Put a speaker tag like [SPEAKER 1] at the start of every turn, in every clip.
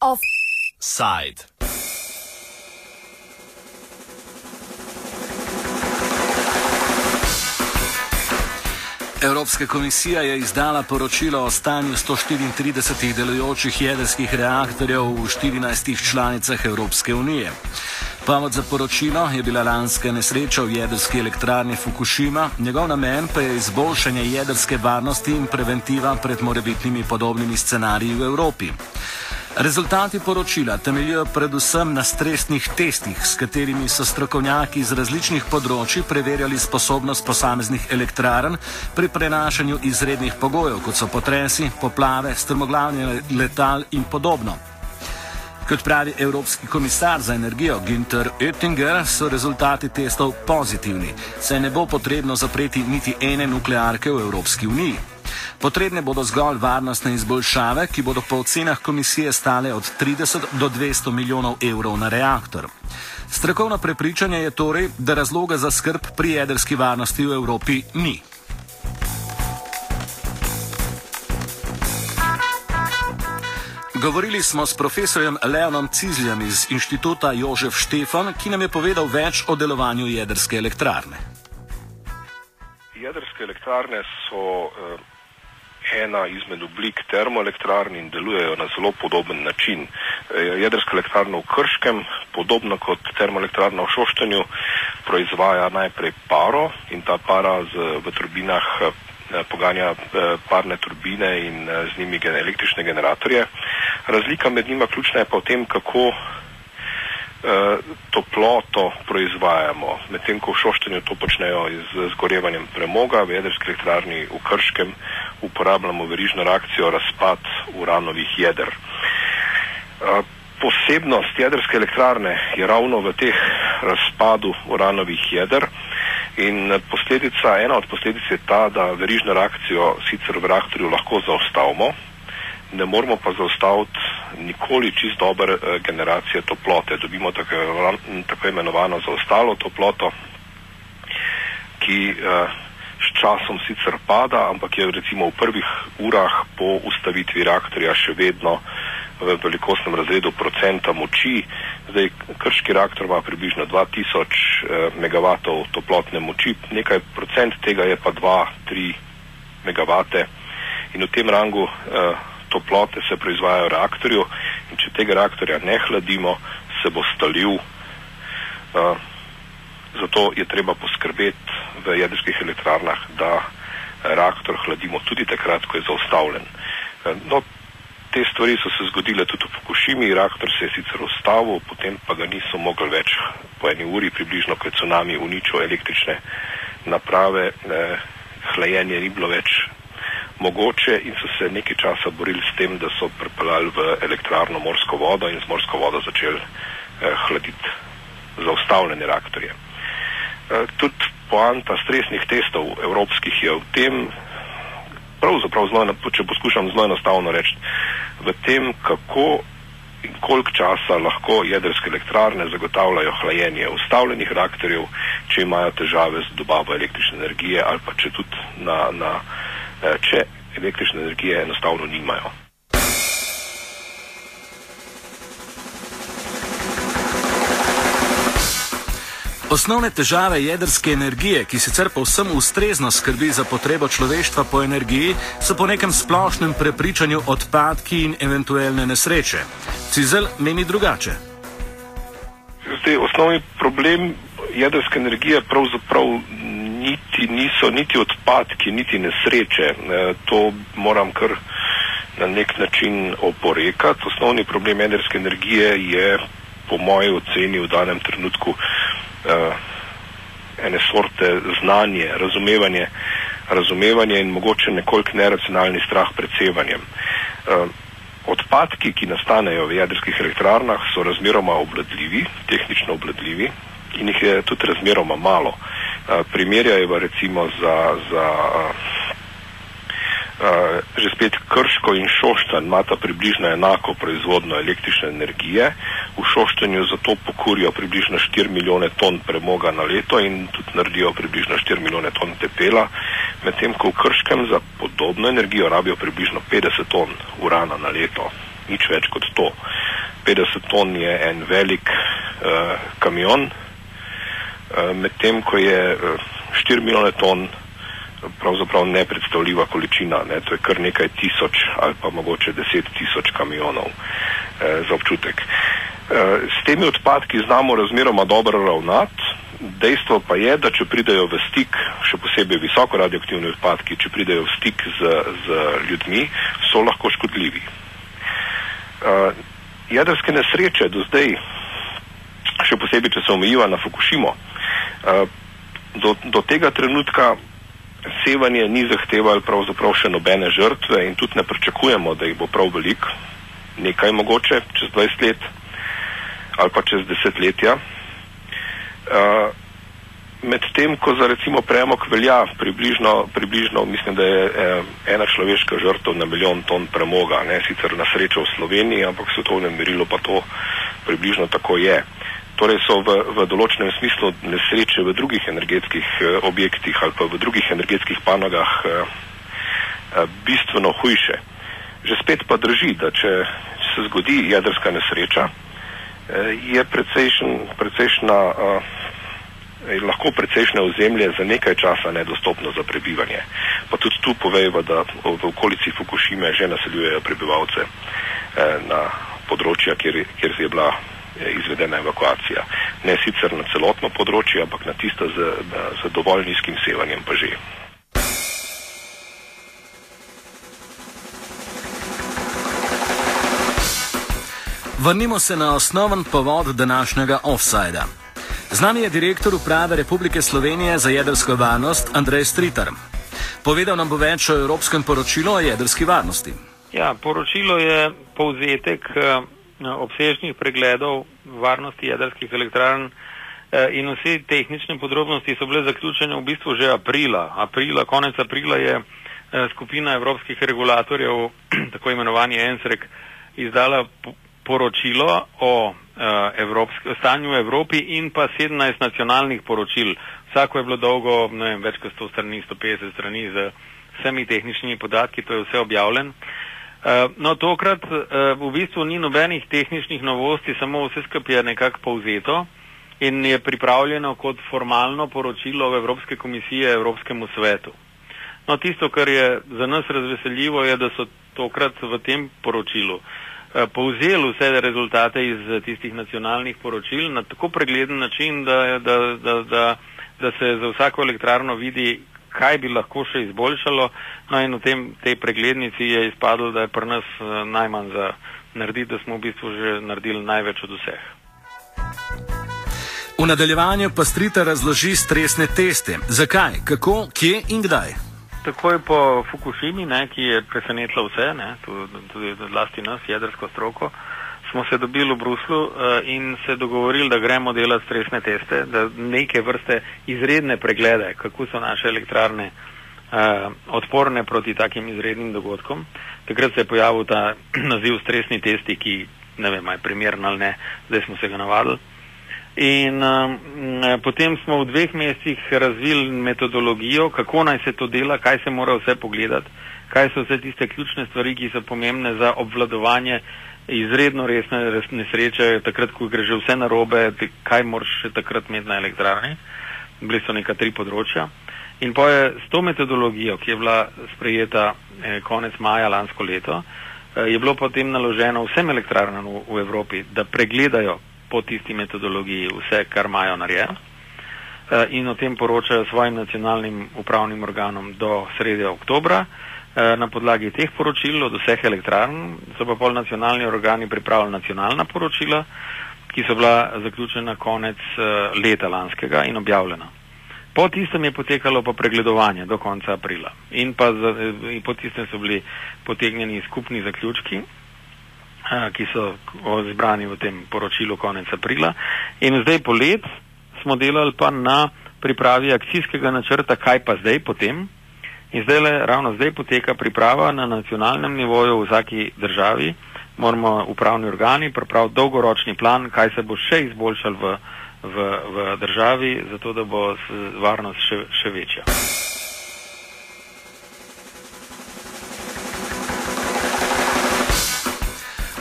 [SPEAKER 1] Offside. Evropska komisija je izdala poročilo o stanju 134 delujočih jedrskih reaktorjev v 14 članicah Evropske unije. Povod za poročilo je bila lanska nesreča v jedrski elektrarni Fukushima, njegov namen pa je izboljšanje jedrske varnosti in preventiva pred morebitnimi podobnimi scenariji v Evropi. Rezultati poročila temeljijo predvsem na stresnih testih, s katerimi so strokovnjaki iz različnih področji preverjali sposobnost posameznih elektrarn pri prenašanju izrednih pogojev, kot so potresi, poplave, strmoglavljanje letal in podobno. Kot pravi Evropski komisar za energijo Günther Oettinger, so rezultati testov pozitivni, saj ne bo potrebno zapreti niti ene nuklearke v Evropski uniji. Potrebne bodo zgolj varnostne izboljšave, ki bodo po ocenah komisije stale od 30 do 200 milijonov evrov na reaktor. Strokovno prepričanje je torej, da razloga za skrb pri jedrski varnosti v Evropi ni. Govorili smo s profesorjem Leonom Cizljem iz inštituta Jožef Štefan, ki nam je povedal več o delovanju jedrske elektrarne.
[SPEAKER 2] Jedrske elektrarne so eh, ena izmed oblik termoelektrarn in delujejo na zelo podoben način. Eh, jedrska elektrarna v Krškem, podobno kot termoelektrarna v Šoštanju, proizvaja najprej paro in ta para z, v turbinah eh, poganja eh, parne turbine in eh, z njimi električne generatorje. Razlika med njima ključna je pa v tem, kako eh, toploto proizvajamo. Medtem ko v Šoštanju to počnejo z zgorevanjem premoga, v jedrski elektrarni v Krškem uporabljamo verižno reakcijo razpad uranovih jeder. Posebnost jedrske elektrarne je ravno v teh razpadu uranovih jeder in posledica, ena od posledic je ta, da verižno reakcijo sicer v reaktorju lahko zaustavimo, ne moramo pa zaustaviti nikoli čist dober eh, generacije toplote. Dobimo tako, tako imenovano zaostalo toploto, ki eh, s časom sicer pada, ampak je recimo v prvih urah po ustavitvi reaktorja še vedno v velikostnem razredu procenta moči. Zdaj, krški reaktor ima približno 2000 eh, MW toplotne moči, nekaj procent tega je pa 2-3 MW in v tem rangu eh, toplote se proizvajajo v reaktorju in če tega reaktorja ne hladimo, se bo stalil. Eh, zato je treba poskrbeti v jedrskih elektrarnah, da reaktor hladimo tudi takrat, ko je zaustavljen. Eh, no, te stvari so se zgodile tudi v Fukushimi, reaktor se je sicer ustavil, potem pa ga niso mogli več po eni uri približno, ko je tsunami uničil električne naprave, eh, hlajenje ni bilo več mogoče in so se nekaj časa borili s tem, da so pripeljali v elektrarno morsko vodo in z morsko vodo začeli eh, hladiti zaustavljene reaktorje. Eh, tudi poanta stresnih testov evropskih je v tem, pravzaprav zelo, če poskušam zelo enostavno reči, v tem, kako in koliko časa lahko jedrske elektrarne zagotavljajo hlajenje ustavljenih reaktorjev, če imajo težave z dobavo električne energije ali pa če tudi na, na eh, če električne energije enostavno nimajo.
[SPEAKER 1] Osnovne težave jedrske energije, ki sicer povsem ustrezno skrbi za potrebo človeštva po energiji, so po nekem splošnem prepričanju odpadki in eventualne nesreče. Cizel meni drugače.
[SPEAKER 2] Zdaj, osnovni problem jedrske energije pravzaprav niti, niso niti odpadki, niti nesreče. E, to moram kar na nek način oporekati. Osnovni problem jedrske energije je po moji oceni v danem trenutku uh, ene sorte znanje, razumevanje, razumevanje in mogoče nekoliko neracionalni strah pred sevanjem. Uh, odpadki, ki nastanejo v jedrskih elektrarnah, so razmeroma obladljivi, tehnično obladljivi in jih je tudi razmeroma malo. Primerjajo recimo za, za uh, že spet Krško in Šoštan imata približno enako proizvodno električne energije. V Šoštanju zato pokurijo približno 4 milijone ton premoga na leto in tudi naredijo približno 4 milijone ton pepela, medtem ko v Krškem za podobno energijo rabijo približno 50 ton urana na leto. Nič več kot to. 50 ton je en velik uh, kamion, medtem ko je uh, 4 milijone ton pravzaprav nepredstavljiva količina, ne? to je kar nekaj tisoč ali pa mogoče deset tisoč kamionov eh, za občutek. Eh, s temi odpadki znamo razmeroma dobro ravnati, dejstvo pa je, da če pridejo v stik, še posebej visoko radioaktivni odpadki, če pridejo v stik z, z ljudmi, so lahko škodljivi. Eh, jedrske nesreče do zdaj, še posebej, če se omejiva na Fukushimo, eh, do, do tega trenutka sevanje ni zahtevalo pravzaprav še nobene žrtve in tudi ne pričakujemo, da jih bo prav veliko, nekaj mogoče čez 20 let ali pa čez desetletja. Uh, Medtem, ko za recimo premog velja približno, približno mislim, da je eh, ena človeška žrtev na milijon ton premoga, ne sicer na srečo v Sloveniji, ampak v svetovnem merilu pa to približno tako je. Torej so v, v določenem smislu nesreče v drugih energetskih eh, objektih ali pa v drugih energetskih panogah eh, eh, bistveno hujše. Že spet pa drži, da če se zgodi jedrska nesreča, je precejšen, precejšna, eh, lahko precejšnje ozemlje za nekaj časa nedostopno za prebivanje. Pa tudi tu povejva, da v okolici Fukushime že naseljujejo prebivalce eh, na področja, kjer, kjer je bila izvedena evakuacija. Ne sicer na celotno področje, ampak na tisto z, z dovolj nizkim sevanjem pa že.
[SPEAKER 1] Vrnimo se na osnoven povod današnjega offsajda. Z nami je direktor uprave Republike Slovenije za jedrsko varnost Andrej Stritar. Povedal nam bo več o evropskem poročilu o jedrski varnosti.
[SPEAKER 3] Ja, poročilo je povzetek eh, obsežnih pregledov varnosti jedrskih elektrarn eh, in vse tehnične podrobnosti so bile zaključene v bistvu že aprila. aprila konec aprila je eh, skupina evropskih regulatorjev, tako imenovani ENSREK, izdala poročilo o eh, evropski, stanju v Evropi in pa 17 nacionalnih poročil. Vsako je bilo dolgo, ne vem, več kot 100 strani, 150 strani z vsemi tehničnimi podatki, to je vse objavljeno. Eh, no, tokrat uh, v bistvu ni nobenih tehničnih novosti, samo vse skupaj je nekako povzeto in je pripravljeno kot formalno poročilo Evropske komisije Evropskemu svetu. No, tisto, kar je za nas razveseljivo, je, da so tokrat v tem poročilu uh, povzeli vse rezultate iz tistih nacionalnih poročil na tako pregleden način, da, da, da, da, da se za vsako elektrarno vidi, kaj bi lahko še izboljšalo. No in v tem, tej preglednici je izpadlo, da je pri nas uh, najmanj za narediti, da smo v bistvu že naredili največ od vseh.
[SPEAKER 1] V nadaljevanju pa strita razloži stresne teste. Zakaj, kako, kje in kdaj?
[SPEAKER 3] Takoj po Fukushimi, ne, ki je presenetila vse, ne, tudi zlasti nas, jedrsko stroko, uh, smo se dobili v Bruslu uh, in se dogovorili, da gremo delati stresne teste, da neke vrste izredne preglede, kako so naše elektrarne uh, odporne proti takim izrednim dogodkom. Takrat se je pojavil ta naziv stresni testi, ki ne vem, je primern ali ne, zdaj smo se ga navadili. In um, potem smo v dveh mesecih razvili metodologijo, kako naj se to dela, kaj se mora vse pogledati, kaj so vse tiste ključne stvari, ki so pomembne za obvladovanje izredno resne nesreče, takrat, ko gre že vse narobe, kaj moraš še takrat imeti na elektrarni. Bili so neka tri področja. In pa je s to metodologijo, ki je bila sprejeta eh, konec maja lansko leto, eh, je bilo potem naloženo vsem elektrarnam v, v Evropi, da pregledajo po tisti metodologiji vse, kar imajo narejeno eh, in o tem poročajo svojim nacionalnim upravnim organom do srede oktobra. Eh, na podlagi teh poročil od vseh elektrarn so pa pol nacionalni organi pripravili nacionalna poročila, ki so bila zaključena konec eh, leta lanskega in objavljena. Po tistem je potekalo pa pregledovanje do konca aprila in pa za, in po tistem so bili potegnjeni skupni zaključki, eh, ki so zbrani v tem poročilu konec aprila in zdaj po let smo delali pa na pripravi akcijskega načrta, kaj pa zdaj potem, In zdaj le, ravno zdaj poteka priprava na nacionalnem nivoju v vsaki državi. Moramo upravni organi pripraviti dolgoročni plan, kaj se bo še izboljšal v, v, v državi, zato da bo varnost še, še večja.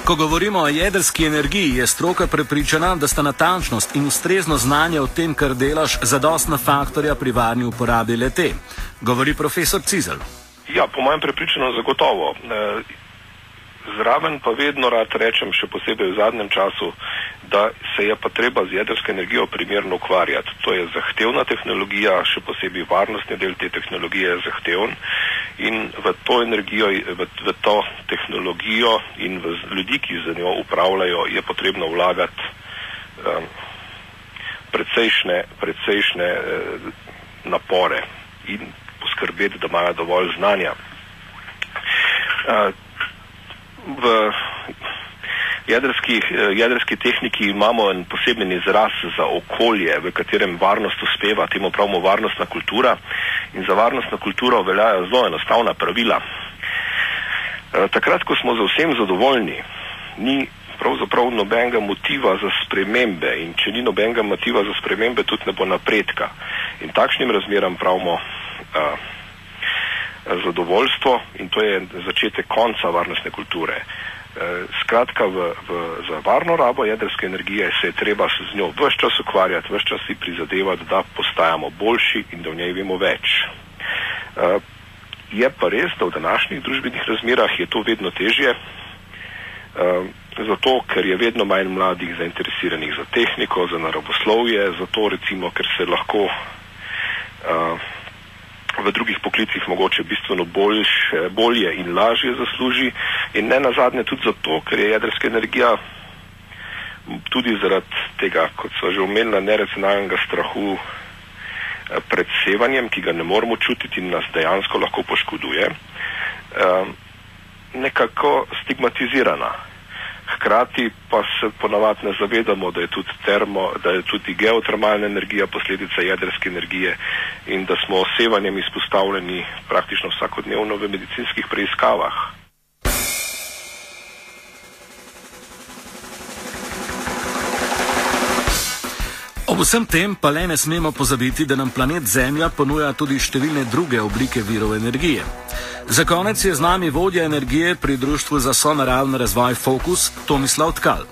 [SPEAKER 1] Ko govorimo o jedrski energiji, je stroka prepričana, da sta natančnost in ustrezno znanje o tem, kar delaš, zadostna faktorja pri varni uporabi lete. Govori profesor Cizel.
[SPEAKER 2] Ja, po mojem prepričanju zagotovo. E, zraven pa vedno rad rečem, še posebej v zadnjem času, da se je pa treba z jedrsko energijo primerno ukvarjati. To je zahtevna tehnologija, še posebej varnostni del te tehnologije je zahteven in v to energijo, v, v to tehnologijo in v ljudi, ki za njo upravljajo, je potrebno vlagati um, precejšne, precejšne uh, napore in poskrbeti, da imajo dovolj znanja. Uh, v jedrski, uh, jedrski tehniki imamo en poseben izraz za okolje, v katerem varnost uspeva, temu pravimo varnostna kultura in za varnostno kulturo veljajo zelo enostavna pravila. E, takrat, ko smo za vsem zadovoljni, ni pravzaprav nobenega motiva za spremembe in če ni nobenega motiva za spremembe, tudi ne bo napredka. In takšnim razmeram pravimo a, zadovoljstvo in to je začetek konca varnostne kulture. E, skratka, v, v, za varno rabo jedrske energije se je treba z njo vse čas ukvarjati, vse čas si prizadevati, da postajamo boljši in da v njej vemo več. E, je pa res, da v današnjih družbenih razmerah je to vedno težje, e, zato ker je vedno manj mladih zainteresiranih za tehniko, za naravoslovje, zato recimo, ker se lahko v drugih poklicih mogoče bistveno boljš, bolje in lažje zasluži in ne nazadnje tudi zato, ker je jedrska energija tudi zaradi tega, kot so že omenila, neracionalnega strahu eh, pred sevanjem, ki ga ne moremo čutiti in nas dejansko lahko poškoduje, eh, nekako stigmatizirana. Hkrati pa se ponavadi ne zavedamo, da je tudi, termo, da je tudi geotermalna energija posledica jedrske energije in da smo osevanjem izpostavljeni praktično vsakodnevno v medicinskih preiskavah.
[SPEAKER 1] Ob vsem tem pa le ne smemo pozabiti, da nam planet Zemlja ponuja tudi številne druge oblike virov energije. Za konec je z nami vodja energije pri Društvu za sonaravni razvoj Focus Tomislav Tkal.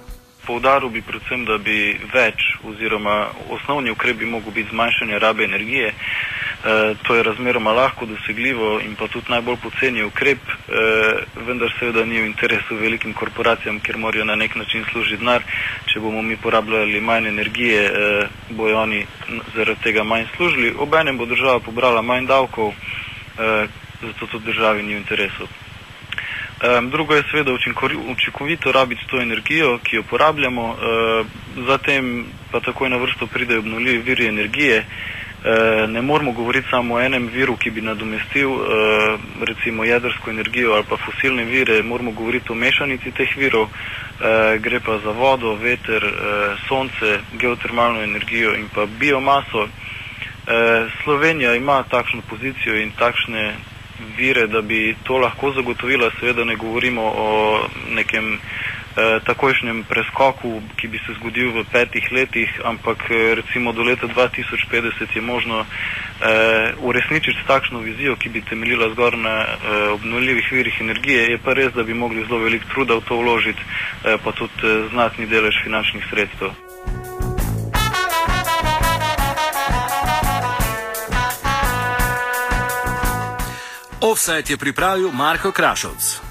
[SPEAKER 4] Poudaril bi predvsem, da bi več oziroma osnovni ukrep bi mogel biti zmanjšanje rabe energije. E, to je razmeroma lahko dosegljivo in pa tudi najbolj poceni ukrep, e, vendar seveda ni v interesu velikim korporacijam, ker morajo na nek način služiti denar. Če bomo mi porabljali manj energije, e, bojo oni zaradi tega manj služili. Obenem bo država pobrala manj davkov, e, zato tudi državi ni v interesu. Um, drugo je seveda učinkovito rabiti to energijo, ki jo porabljamo, uh, zatem pa takoj na vrsto pridejo obnovljivi viri energije. Uh, ne moramo govoriti samo o enem viru, ki bi nadomestil uh, recimo jedrsko energijo ali pa fosilne vire, moramo govoriti o mešanici teh virov, uh, gre pa za vodo, veter, uh, sonce, geotermalno energijo in pa biomaso. Uh, Slovenija ima takšno pozicijo in takšne vire, da bi to lahko zagotovila. Seveda ne govorimo o nekem eh, takojšnjem preskoku, ki bi se zgodil v petih letih, ampak eh, recimo do leta 2050 je možno eh, uresničiti takšno vizijo, ki bi temeljila zgor na eh, obnovljivih virih energije. Je pa res, da bi mogli zelo velik truda v to vložiti, eh, pa tudi eh, znatni delež finančnih sredstev.
[SPEAKER 1] Offset je pripravil Marko Krašovc.